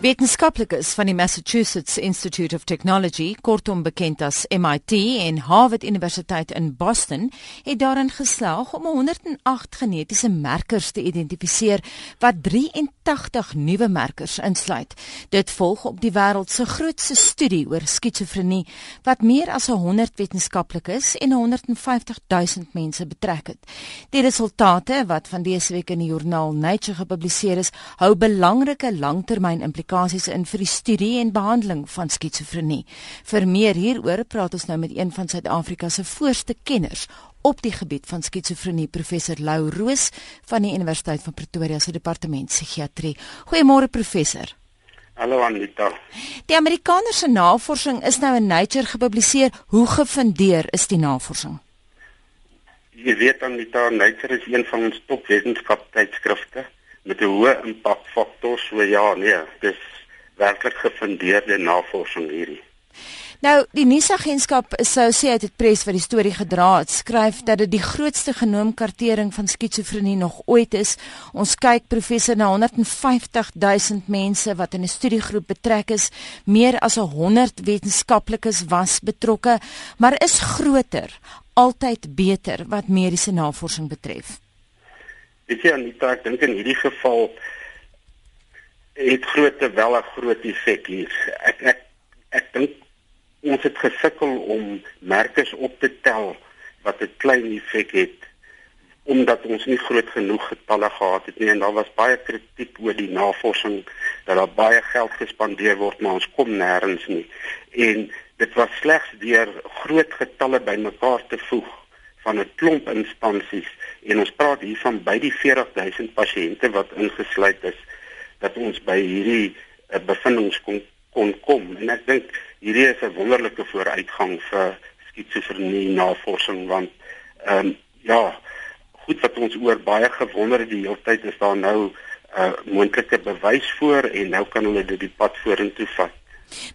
Wetenskaplikes van die Massachusetts Institute of Technology, kortom bekend as MIT en Harvard Universiteit in Boston, het daarin geslaag om 108 genetiese merkers te identifiseer wat 83 nuwe merkers insluit. Dit volg op die wêreld se grootste studie oor skizofrenie wat meer as 100 wetenskaplikes en 150 000 mense betrek het. Die resultate wat van dese week in die joernaal Nature gepubliseer is, hou belangrike langtermyn implikasies implikasies in vir die studie en behandeling van skizofrenie. Vir meer hieroor praat ons nou met een van Suid-Afrika se voorste kenners op die gebied van skizofrenie, professor Lou Roos van die Universiteit van Pretoria se departement psigiatrie. Goeiemôre professor. Hallo Anita. Die Amerikaner se navorsing is nou in Nature gepubliseer. Hoe gefundeer is die navorsing? Jy weet Anita, Nature is een van ons top wetenskaptydskrifte met 'n hoë impakfaktor. So ja, nee, dis werklik gefundeerde navorsing hierdie. Nou, die nuusagentskap sou sê uit dit pres wat die storie gedra het, skryf dat dit die grootste genoomkartering van skizofrenie nog ooit is. Ons kyk professor na 150 000 mense wat in 'n studiegroep betrek is. Meer as 100 wetenskaplikes was betrokke, maar is groter altyd beter wat mediese navorsing betref. Weet jy Anita, ek dink in hierdie geval het grootte wel 'n groot effek hier. Ek ek ek dink ons het gesukkel om merkers op te tel wat 'n klein effek het omdat ons nie groot genoeg getalle gehad het nie en daar was baie kritiek oor die navorsing dat daar baie geld gespandeer word maar ons kom nêrens nie en dit was slegs deur groot getalle bymekaar te voeg van 'n klomp instansies en ons praat hier van by die 40000 pasiënte wat ingesluit is dat ons by hierdie uh, bevindings kon kon kom. En ek dink hierdie is 'n wonderlike vooruitgang vir skizofrenie navorsing want ehm um, ja goed wat ons oor baie gewonder het die hele tyd is daar nou 'n uh, moontlike bewys voor en nou kan hulle dit die pad vorentoe vat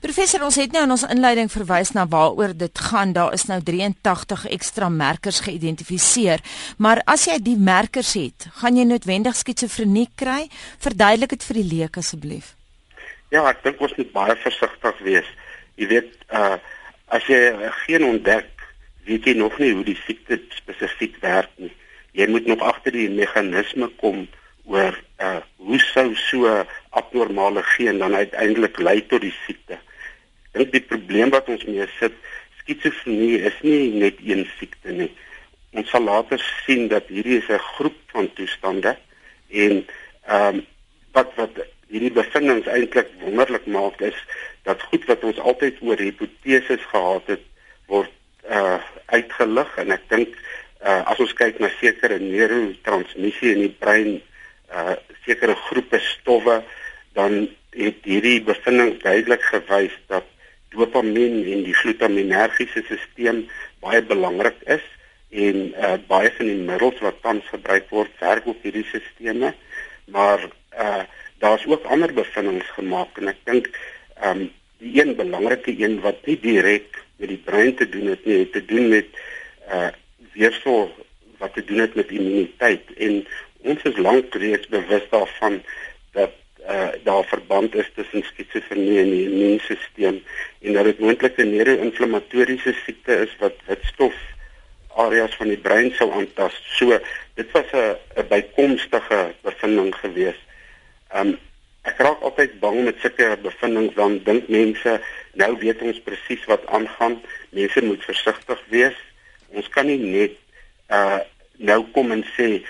Professor, ons het nou in ons inleiding verwys na waaroor dit gaan. Daar is nou 83 ekstra merkers geïdentifiseer. Maar as jy die merkers het, gaan jy noodwendig skizofrenie kry? Verduidelik dit vir die leek asseblief. Ja, ek dink ons moet baie versigtig wees. Jy weet, uh as jy geen ontdek, weet jy nog nie hoe die siekte spesifiek werk nie. Jy moet nog agter die meganisme kom oor uh hoe sou so abnormale geen dan uiteindelik lei tot die siekte. Ek dink die probleem wat ons mee sit, skizofrenie is nie net een siekte nie. Ons sal later sien dat hierdie is 'n groep van toestande en ehm um, wat wat hierdie bevindings eintlik wonderlik maak is dat goed wat ons altyd oor hipoteses gehad het word uh uitgelig en ek dink uh as ons kyk na sekere neurotransmissie in die brein uh sekere groepe stowwe dan het hierdie bevindings duidelik gewys dat dopamien en die glutaminergiese stelsel baie belangrik is en uh baie van die middels wat tans gebruik word werk op hierdie stelsels maar uh daar's ook ander bevindings gemaak en ek dink um die een belangrike een wat nie direk met die brein te doen het nie het te doen met uh weerstand wat te doen het met immuniteit. En ons is lank reeds bewus daarvan dat uh, daar verband is tussen skizofrenie en die immuunstelsel en dat dit moontlik 'n neuroinflammatoriese siekte is wat witstof areas van die brein sou aantas. So dit was 'n 'n bykomstige bevinding geweest. Um ek raak altyd bang met sulke bevindings dan dink mense nou weet ons presies wat aangaan. Mense moet versigtig wees. Ons kan nie net uh nou kom en sê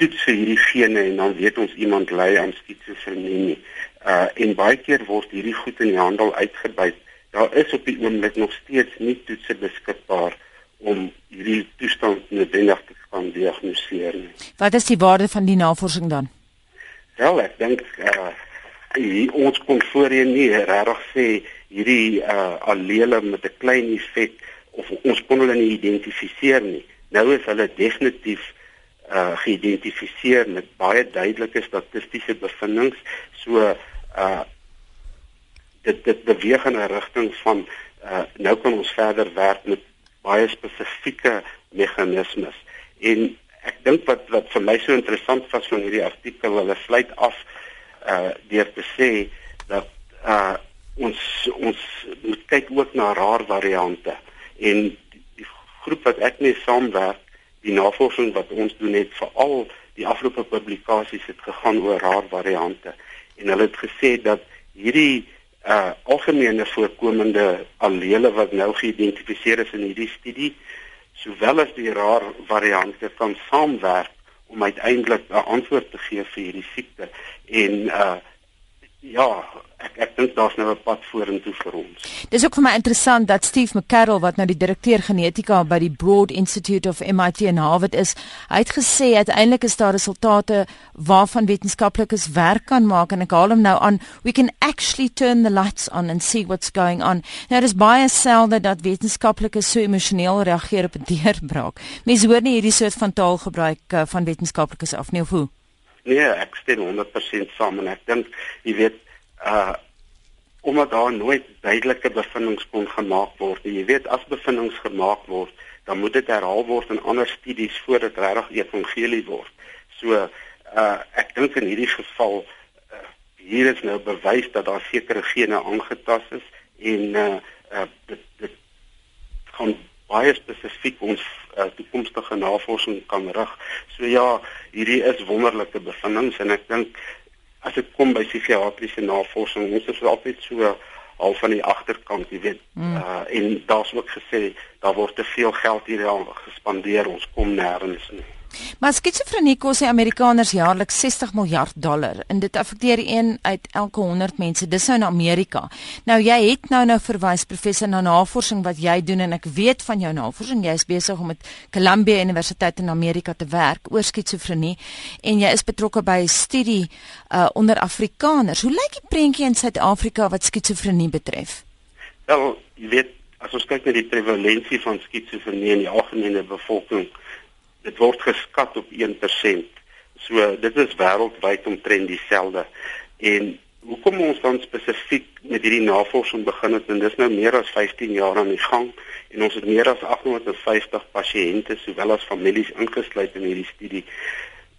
toets vir hierdie gene en dan weet ons iemand ly aan skizofrenie nie. Uh en baie keer word hierdie goed in die handel uitgebuit. Daar is op die oomblik nog steeds nie toetse beskikbaar om hierdie toestand noodwendig te kan diagnoseer nie. Wat is die waarde van die navorsing dan? Wel, ek dink uh hier, ons kon voorheen nie regtig sê hierdie uh allele met 'n klein effek of ons kon hulle nie identifiseer nie. Nou is hulle definitief uh geïdentifiseer met baie duidelike statistiese bevindinge. So uh dit dit beweeg in 'n rigting van uh nou kan ons verder werk met baie spesifieke meganismes. En ek dink wat wat vir my so interessant was van hierdie artikel, hulle sluit af uh deur te sê dat uh ons ons moet kyk ook na rar variante en die, die groep wat ek mee saamwerk die navorsing wat ons doen het veral die afgelope publikasies het gegaan oor rar variante. En hulle het gesê dat hierdie uh algemene voorkomende allele wat nou geïdentifiseer is in hierdie studie sowel as die rar variante kan saamwerk om uiteindelik 'n antwoord te gee vir hierdie siekte. En uh ja, ek ek dink daar's nou 'n pad vorentoe vir ons. Dis ook vir my interessant dat Steve McCarroll wat nou die direkteur genetika by die Broad Institute of MIT in Harvard is, hy het gesê uiteindelik is daar resultate waarvan wetenskaplikes werk kan maak en ek haal hom nou aan, we can actually turn the lights on and see what's going on. Nou dis baie selde dat wetenskaplikes so emosioneel reageer op 'n deurbraak. Mense hoor nie hierdie soort van taal gebruik uh, van wetenskaplikes af nie of hoe? Nee, ek stem 100% saam en ek dink jy weet uh omdat daar nooit duidelike bevindinge kon gemaak word. Jy weet as bevindinge gemaak word, dan moet dit herhaal word in ander studies voordat regtig evangelie word. So uh ek dink in hierdie geval uh, hier is nou bewys dat daar sekere gene aangetast is en uh, uh dit dit gaan baie spesifiek ons uh, toekomstige navorsing kan rig. So ja, hierdie is wonderlike bevindinge en ek dink as dit kom by psigiatriese navorsing, ons is altyd so al van die agterkant, jy weet. Mm. Uh en daar's ook gesê daar word te veel geld hieraan gespandeer, ons kom nêrens nie. Maar skizofrenie kos die Amerikaners jaarliks 60 miljard dollar en dit affekteer een uit elke 100 mense. Dis nou in Amerika. Nou jy het nou nou verwys professor na navorsing wat jy doen en ek weet van jou navorsing. Jy is besig om met Columbia Universiteit in Amerika te werk oor skizofrenie en jy is betrokke by 'n studie uh, onder Afrikaners. Hoe lyk die prentjie in Suid-Afrika wat skizofrenie betref? Wel, jy weet, as ons kyk na die prevalensie van skizofrenie in die algemene bevolking dit word geskat op 1%. So dit is wêreldwyd omtrent dieselfde. En hoekom ons dan spesifiek met hierdie navorsing begin het en dis nou meer as 15 jaar aan die gang en ons het meer as 850 pasiënte sowel as families ingesluit in hierdie studie.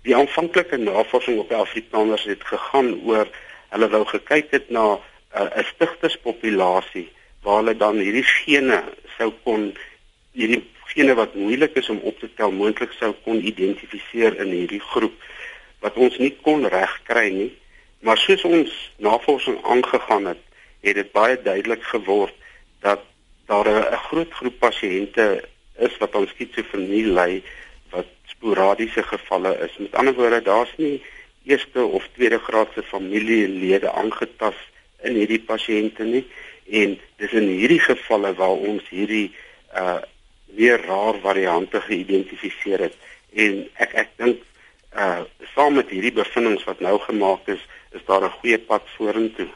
Die aanvanklike navorsing op die Afrikaners het gegaan oor hulle wou gekyk het na uh, 'n stigterspopulasie waar hulle dan hierdie gene sou kon hierdie gene wat moeilik is om op te tel moontlik sou kon identifiseer in hierdie groep wat ons nie kon regkry nie. Maar soos ons navorsing aangegaan het het dit baie duidelik geword dat daar 'n groot groep pasiënte is wat aan skizofrenie ly wat sporadiese gevalle is. Met ander woorde daar's nie eerste of tweede graadse familielede aangetast in hierdie pasiënte nie. En dis in hierdie gevalle waar ons hierdie uh weer rar variante geïdentifiseer het en ek ek dink uh saam met hierdie bevindinge wat nou gemaak is is daar 'n goeie pad vorentoe.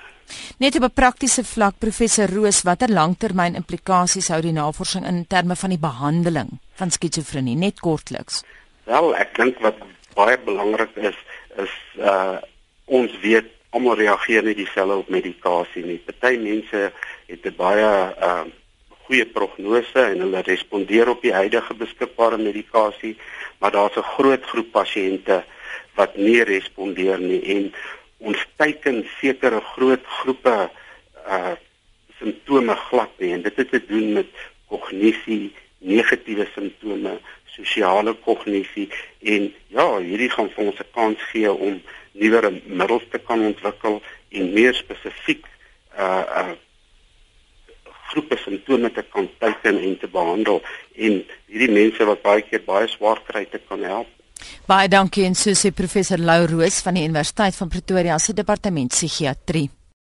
Net op 'n praktiese vlak professor Roos watter langtermyn implikasies hou die navorsing in terme van die behandeling van skizofrenie net kortliks. Wel ek dink wat baie belangrik is is uh ons weet almal reageer nie dieselfde op medikasie nie. Party mense het 'n baie uh goeie prognose en hulle respondeer op die huidige beskikbare medikasie, maar daar's 'n groot groep pasiënte wat nie respondeer nie en ons teiken sekere groot groepe uh simptome glad nie en dit het te doen met kognisie, negatiewe simptome, sosiale kognisie en ja, hierdie gaan vir ons 'n kans gee om nuwer middels te kan ontwikkel en meer spesifiek uh uh groepe simptome te kan teiken en te behandel en hierdie mense wat baie keer baie swaar kry te kan help. Baie dankie en so sê professor Lou Roos van die Universiteit van Pretoria se departement psigiatrie.